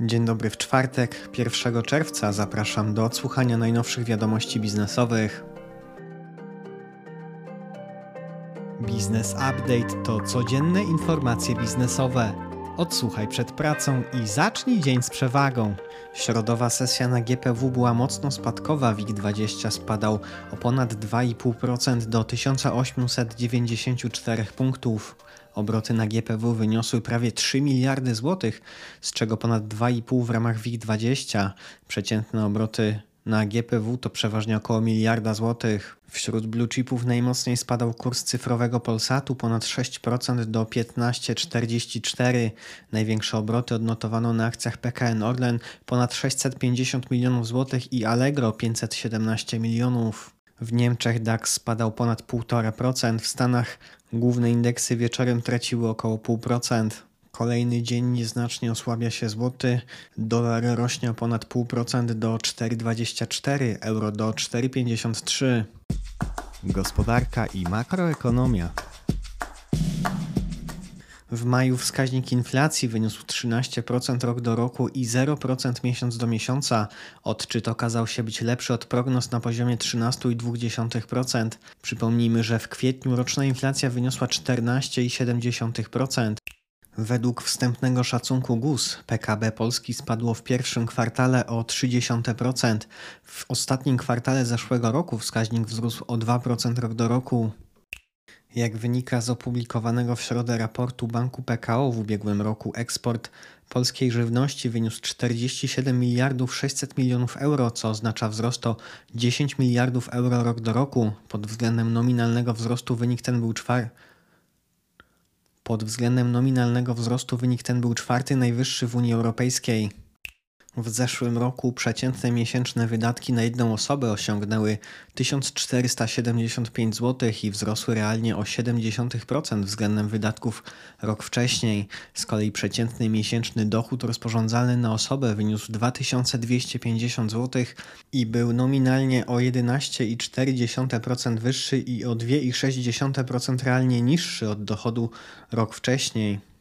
Dzień dobry w czwartek, 1 czerwca. Zapraszam do odsłuchania najnowszych wiadomości biznesowych. Biznes Update to codzienne informacje biznesowe. Odsłuchaj przed pracą i zacznij dzień z przewagą. Środowa sesja na GPW była mocno spadkowa. WIG20 spadał o ponad 2,5% do 1894 punktów. Obroty na GPW wyniosły prawie 3 miliardy złotych, z czego ponad 2,5 w ramach WIG20. Przeciętne obroty na GPW to przeważnie około miliarda złotych. Wśród blue chipów najmocniej spadał kurs cyfrowego Polsatu ponad 6% do 15,44. Największe obroty odnotowano na akcjach PKN Orlen ponad 650 milionów złotych i Allegro 517 milionów. W Niemczech DAX spadał ponad 1,5%, w Stanach główne indeksy wieczorem traciły około 0,5%. Kolejny dzień nieznacznie osłabia się złoty, dolar rośnie o ponad 0,5% do 4,24, euro do 4,53. Gospodarka i makroekonomia. W maju wskaźnik inflacji wyniósł 13% rok do roku i 0% miesiąc do miesiąca. Odczyt okazał się być lepszy od prognoz na poziomie 13,2%. Przypomnijmy, że w kwietniu roczna inflacja wyniosła 14,7%. Według wstępnego szacunku GUS PKB Polski spadło w pierwszym kwartale o 0,3%. W ostatnim kwartale zeszłego roku wskaźnik wzrósł o 2% rok do roku. Jak wynika z opublikowanego w środę raportu Banku PKO w ubiegłym roku, eksport polskiej żywności wyniósł 47 miliardów 600 milionów euro, co oznacza wzrost o 10 miliardów euro rok do roku. Pod względem nominalnego wzrostu wynik ten był czwarty. Pod względem nominalnego wzrostu wynik ten był czwarty najwyższy w Unii Europejskiej. W zeszłym roku przeciętne miesięczne wydatki na jedną osobę osiągnęły 1475 zł i wzrosły realnie o 0,7% względem wydatków rok wcześniej. Z kolei przeciętny miesięczny dochód rozporządzalny na osobę wyniósł 2250 zł i był nominalnie o 11,4% wyższy i o 2,6% realnie niższy od dochodu rok wcześniej.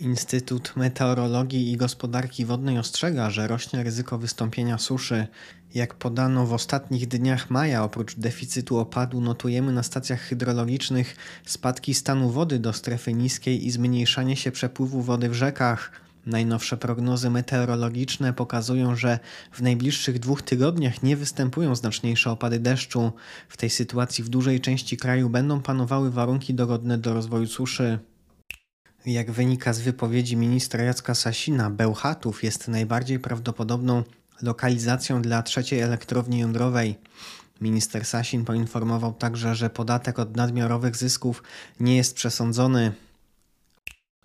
Instytut Meteorologii i Gospodarki Wodnej ostrzega, że rośnie ryzyko wystąpienia suszy. Jak podano w ostatnich dniach maja, oprócz deficytu opadu, notujemy na stacjach hydrologicznych spadki stanu wody do strefy niskiej i zmniejszanie się przepływu wody w rzekach. Najnowsze prognozy meteorologiczne pokazują, że w najbliższych dwóch tygodniach nie występują znaczniejsze opady deszczu. W tej sytuacji w dużej części kraju będą panowały warunki dogodne do rozwoju suszy. Jak wynika z wypowiedzi ministra Jacka Sasina, Bełchatów jest najbardziej prawdopodobną lokalizacją dla trzeciej elektrowni jądrowej. Minister Sasin poinformował także, że podatek od nadmiarowych zysków nie jest przesądzony.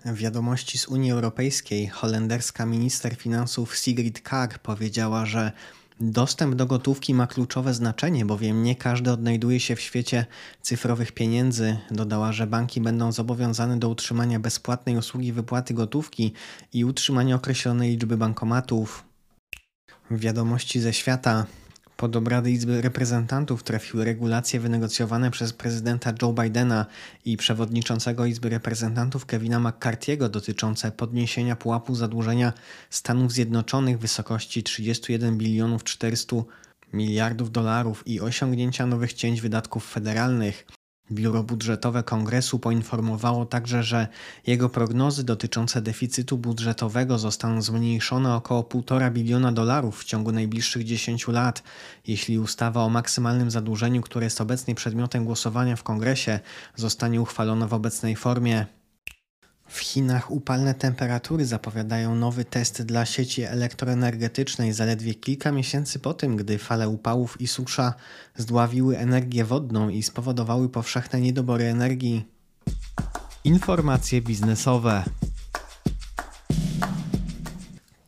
W wiadomości z Unii Europejskiej holenderska minister finansów Sigrid Kaag powiedziała, że Dostęp do gotówki ma kluczowe znaczenie, bowiem nie każdy odnajduje się w świecie cyfrowych pieniędzy. Dodała, że banki będą zobowiązane do utrzymania bezpłatnej usługi wypłaty gotówki i utrzymania określonej liczby bankomatów. Wiadomości ze świata pod obrady Izby Reprezentantów trafiły regulacje wynegocjowane przez prezydenta Joe Bidena i przewodniczącego Izby Reprezentantów Kevina McCarthy'ego dotyczące podniesienia pułapu zadłużenia Stanów Zjednoczonych w wysokości 31 bilionów 400 miliardów dolarów i osiągnięcia nowych cięć wydatków federalnych. Biuro Budżetowe Kongresu poinformowało także, że jego prognozy dotyczące deficytu budżetowego zostaną zmniejszone około 1,5 biliona dolarów w ciągu najbliższych 10 lat, jeśli ustawa o maksymalnym zadłużeniu, które jest obecnie przedmiotem głosowania w Kongresie, zostanie uchwalona w obecnej formie. W Chinach upalne temperatury zapowiadają nowy test dla sieci elektroenergetycznej zaledwie kilka miesięcy po tym, gdy fale upałów i susza zdławiły energię wodną i spowodowały powszechne niedobory energii. Informacje biznesowe.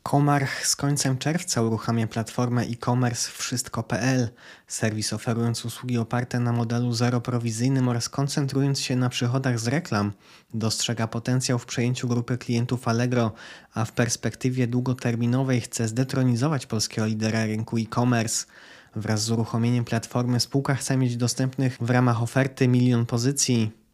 Komarch z końcem czerwca uruchamia platformę e-commerce wszystko.pl, serwis oferując usługi oparte na modelu zeroprowizyjnym oraz koncentrując się na przychodach z reklam, dostrzega potencjał w przejęciu grupy klientów Allegro, a w perspektywie długoterminowej chce zdetronizować polskiego lidera rynku e-commerce. Wraz z uruchomieniem platformy spółka chce mieć dostępnych w ramach oferty milion pozycji.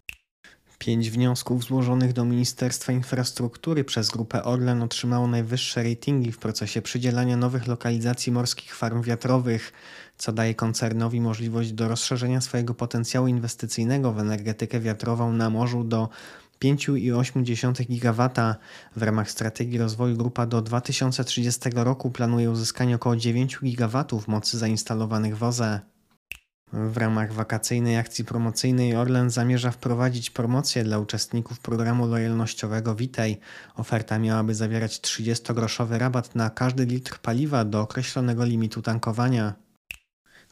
Pięć wniosków złożonych do Ministerstwa Infrastruktury przez Grupę Orlen otrzymało najwyższe ratingi w procesie przydzielania nowych lokalizacji morskich farm wiatrowych, co daje koncernowi możliwość do rozszerzenia swojego potencjału inwestycyjnego w energetykę wiatrową na morzu do 5,8 GW. W ramach strategii rozwoju grupa do 2030 roku planuje uzyskanie około 9 GW mocy zainstalowanych w OZE. W ramach wakacyjnej akcji promocyjnej Orlen zamierza wprowadzić promocję dla uczestników programu lojalnościowego Witaj. Oferta miałaby zawierać 30-groszowy rabat na każdy litr paliwa do określonego limitu tankowania.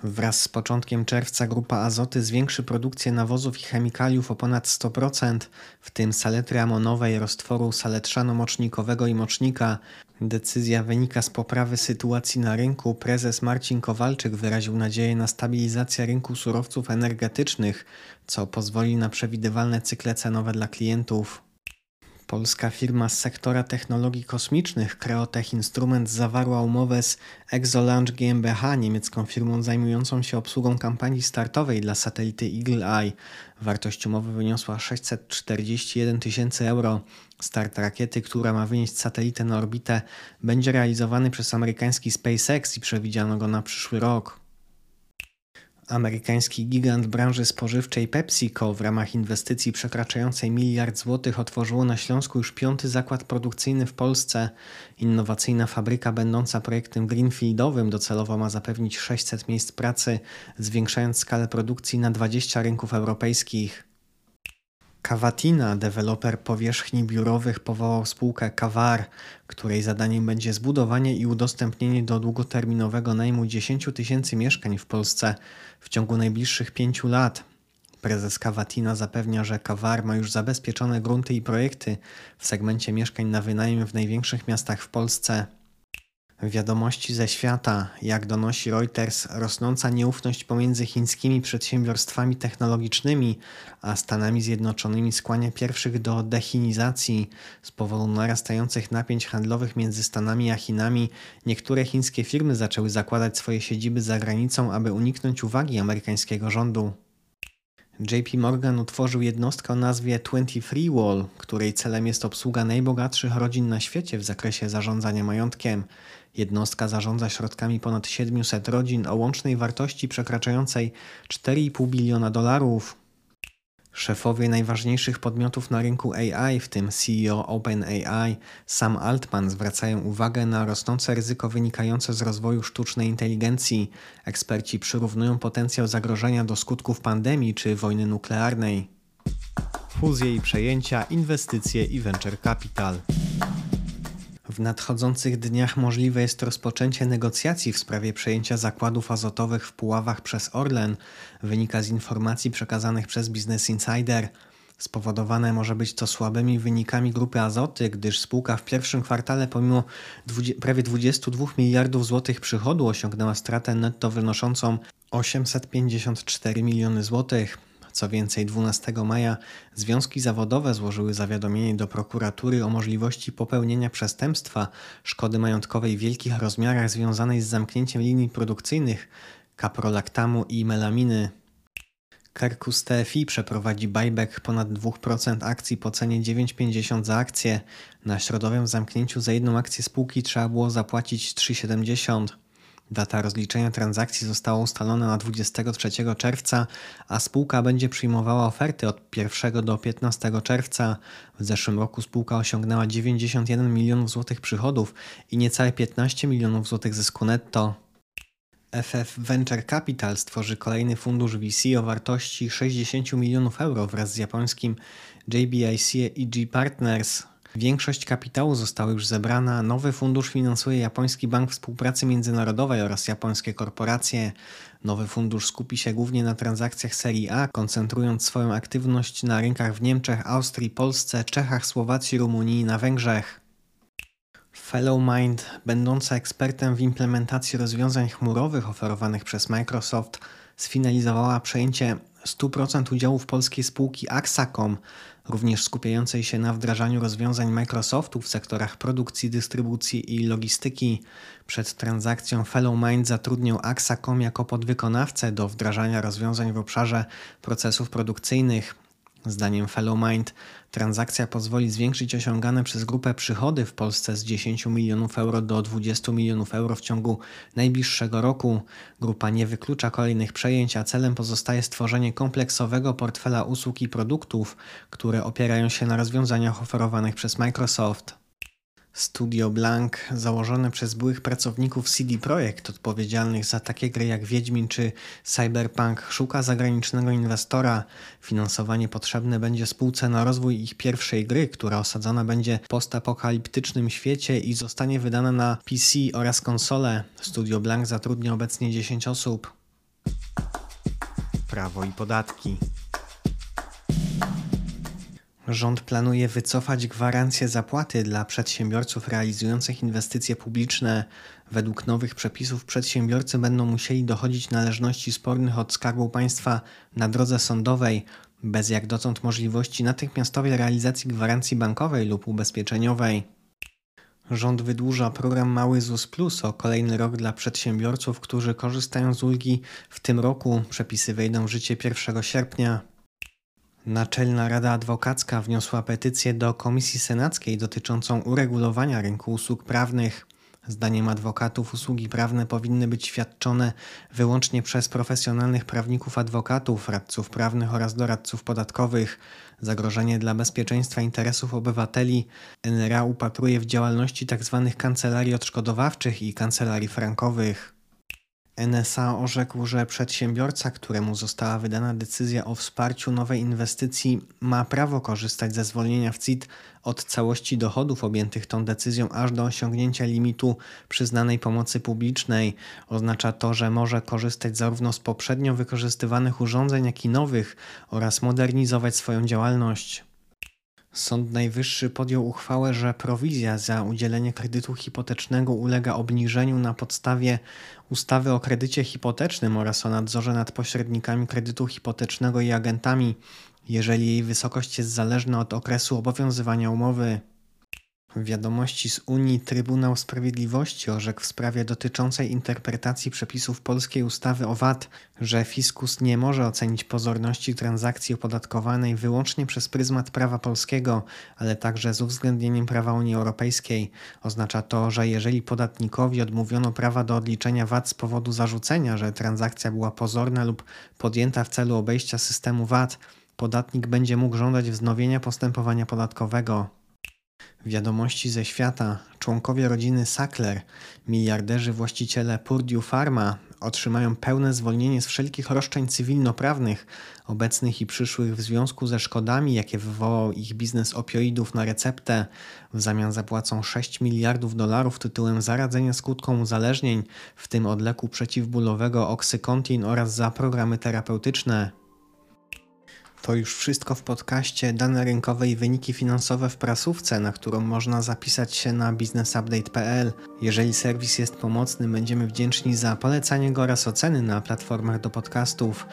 Wraz z początkiem czerwca grupa Azoty zwiększy produkcję nawozów i chemikaliów o ponad 100%, w tym saletry amonowej, roztworu saletrzano-mocznikowego i mocznika. Decyzja wynika z poprawy sytuacji na rynku. Prezes Marcin Kowalczyk wyraził nadzieję na stabilizację rynku surowców energetycznych, co pozwoli na przewidywalne cykle cenowe dla klientów. Polska firma z sektora technologii kosmicznych Creotech Instruments zawarła umowę z Exolaunch GmbH, niemiecką firmą zajmującą się obsługą kampanii startowej dla satelity Eagle Eye. Wartość umowy wyniosła 641 tysięcy euro. Start rakiety, która ma wynieść satelitę na orbitę, będzie realizowany przez amerykański SpaceX i przewidziano go na przyszły rok. Amerykański gigant branży spożywczej PepsiCo w ramach inwestycji przekraczającej miliard złotych otworzyło na Śląsku już piąty zakład produkcyjny w Polsce. Innowacyjna fabryka będąca projektem greenfieldowym docelowo ma zapewnić 600 miejsc pracy, zwiększając skalę produkcji na 20 rynków europejskich. Cavatina, deweloper powierzchni biurowych, powołał spółkę Kavar, której zadaniem będzie zbudowanie i udostępnienie do długoterminowego najmu 10 tysięcy mieszkań w Polsce w ciągu najbliższych pięciu lat. Prezes Cavatina zapewnia, że Kavar ma już zabezpieczone grunty i projekty w segmencie mieszkań na wynajem w największych miastach w Polsce. Wiadomości ze świata, jak donosi Reuters, rosnąca nieufność pomiędzy chińskimi przedsiębiorstwami technologicznymi a Stanami Zjednoczonymi skłania pierwszych do dechinizacji. Z powodu narastających napięć handlowych między Stanami a Chinami, niektóre chińskie firmy zaczęły zakładać swoje siedziby za granicą, aby uniknąć uwagi amerykańskiego rządu. JP Morgan utworzył jednostkę o nazwie 23 Wall, której celem jest obsługa najbogatszych rodzin na świecie w zakresie zarządzania majątkiem. Jednostka zarządza środkami ponad 700 rodzin o łącznej wartości przekraczającej 4,5 biliona dolarów. Szefowie najważniejszych podmiotów na rynku AI, w tym CEO OpenAI Sam Altman, zwracają uwagę na rosnące ryzyko wynikające z rozwoju sztucznej inteligencji. Eksperci przyrównują potencjał zagrożenia do skutków pandemii czy wojny nuklearnej. Fuzje i przejęcia, inwestycje i venture capital. W nadchodzących dniach możliwe jest rozpoczęcie negocjacji w sprawie przejęcia zakładów azotowych w Puławach przez Orlen, wynika z informacji przekazanych przez Business Insider. Spowodowane może być to słabymi wynikami grupy Azoty, gdyż spółka w pierwszym kwartale pomimo prawie 22 miliardów złotych przychodu osiągnęła stratę netto wynoszącą 854 miliony złotych. Co więcej, 12 maja związki zawodowe złożyły zawiadomienie do prokuratury o możliwości popełnienia przestępstwa szkody majątkowej w wielkich rozmiarach związanej z zamknięciem linii produkcyjnych kaprolaktamu i melaminy. Kerkus TFI przeprowadzi buyback ponad 2% akcji po cenie 9,50 za akcję. Na środowym zamknięciu za jedną akcję spółki trzeba było zapłacić 3,70. Data rozliczenia transakcji została ustalona na 23 czerwca, a spółka będzie przyjmowała oferty od 1 do 15 czerwca. W zeszłym roku spółka osiągnęła 91 milionów złotych przychodów i niecałe 15 milionów złotych zysku netto. FF Venture Capital stworzy kolejny fundusz VC o wartości 60 milionów euro wraz z japońskim JBIC EG Partners. Większość kapitału została już zebrana. Nowy fundusz finansuje Japoński Bank Współpracy Międzynarodowej oraz japońskie korporacje. Nowy fundusz skupi się głównie na transakcjach serii A, koncentrując swoją aktywność na rynkach w Niemczech, Austrii, Polsce, Czechach, Słowacji, Rumunii i na Węgrzech. Fellowmind, będąca ekspertem w implementacji rozwiązań chmurowych oferowanych przez Microsoft, sfinalizowała przejęcie 100% udziałów polskiej spółki Axacom, również skupiającej się na wdrażaniu rozwiązań Microsoftu w sektorach produkcji, dystrybucji i logistyki. Przed transakcją FellowMind zatrudnił Axacom jako podwykonawcę do wdrażania rozwiązań w obszarze procesów produkcyjnych. Zdaniem Fellowmind transakcja pozwoli zwiększyć osiągane przez grupę przychody w Polsce z 10 milionów euro do 20 milionów euro w ciągu najbliższego roku. Grupa nie wyklucza kolejnych przejęć, a celem pozostaje stworzenie kompleksowego portfela usług i produktów, które opierają się na rozwiązaniach oferowanych przez Microsoft. Studio Blank, założone przez byłych pracowników CD Projekt odpowiedzialnych za takie gry jak Wiedźmin czy Cyberpunk, szuka zagranicznego inwestora. Finansowanie potrzebne będzie spółce na rozwój ich pierwszej gry, która osadzona będzie w postapokaliptycznym świecie i zostanie wydana na PC oraz konsole. Studio Blank zatrudnia obecnie 10 osób. Prawo i podatki. Rząd planuje wycofać gwarancję zapłaty dla przedsiębiorców realizujących inwestycje publiczne. Według nowych przepisów przedsiębiorcy będą musieli dochodzić należności spornych od Skarbu Państwa na drodze sądowej, bez jak dotąd możliwości natychmiastowej realizacji gwarancji bankowej lub ubezpieczeniowej. Rząd wydłuża program Mały ZUS Plus o kolejny rok dla przedsiębiorców, którzy korzystają z ulgi w tym roku. Przepisy wejdą w życie 1 sierpnia. Naczelna Rada Adwokacka wniosła petycję do Komisji Senackiej dotyczącą uregulowania rynku usług prawnych. Zdaniem adwokatów usługi prawne powinny być świadczone wyłącznie przez profesjonalnych prawników adwokatów, radców prawnych oraz doradców podatkowych. Zagrożenie dla bezpieczeństwa interesów obywateli NRA upatruje w działalności tzw. Tak kancelarii odszkodowawczych i kancelarii frankowych. NSA orzekł, że przedsiębiorca, któremu została wydana decyzja o wsparciu nowej inwestycji, ma prawo korzystać ze zwolnienia w CIT od całości dochodów objętych tą decyzją aż do osiągnięcia limitu przyznanej pomocy publicznej. Oznacza to, że może korzystać zarówno z poprzednio wykorzystywanych urządzeń, jak i nowych oraz modernizować swoją działalność. Sąd Najwyższy podjął uchwałę, że prowizja za udzielenie kredytu hipotecznego ulega obniżeniu na podstawie ustawy o kredycie hipotecznym oraz o nadzorze nad pośrednikami kredytu hipotecznego i agentami, jeżeli jej wysokość jest zależna od okresu obowiązywania umowy. Wiadomości z Unii Trybunał Sprawiedliwości orzekł w sprawie dotyczącej interpretacji przepisów polskiej ustawy o VAT, że fiskus nie może ocenić pozorności transakcji opodatkowanej wyłącznie przez pryzmat prawa polskiego, ale także z uwzględnieniem prawa Unii Europejskiej. Oznacza to, że jeżeli podatnikowi odmówiono prawa do odliczenia VAT z powodu zarzucenia, że transakcja była pozorna lub podjęta w celu obejścia systemu VAT, podatnik będzie mógł żądać wznowienia postępowania podatkowego. Wiadomości ze świata. Członkowie rodziny Sackler, miliarderzy właściciele Purdue Pharma, otrzymają pełne zwolnienie z wszelkich roszczeń cywilnoprawnych, obecnych i przyszłych w związku ze szkodami, jakie wywołał ich biznes opioidów na receptę. W zamian zapłacą 6 miliardów dolarów tytułem zaradzenia skutkom uzależnień, w tym od leku przeciwbólowego Oxycontin oraz za programy terapeutyczne. To już wszystko w podcaście Dane rynkowe i wyniki finansowe w prasówce, na którą można zapisać się na businessupdate.pl. Jeżeli serwis jest pomocny, będziemy wdzięczni za polecanie go oraz oceny na platformach do podcastów.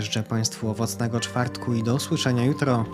Życzę Państwu owocnego czwartku i do usłyszenia jutro.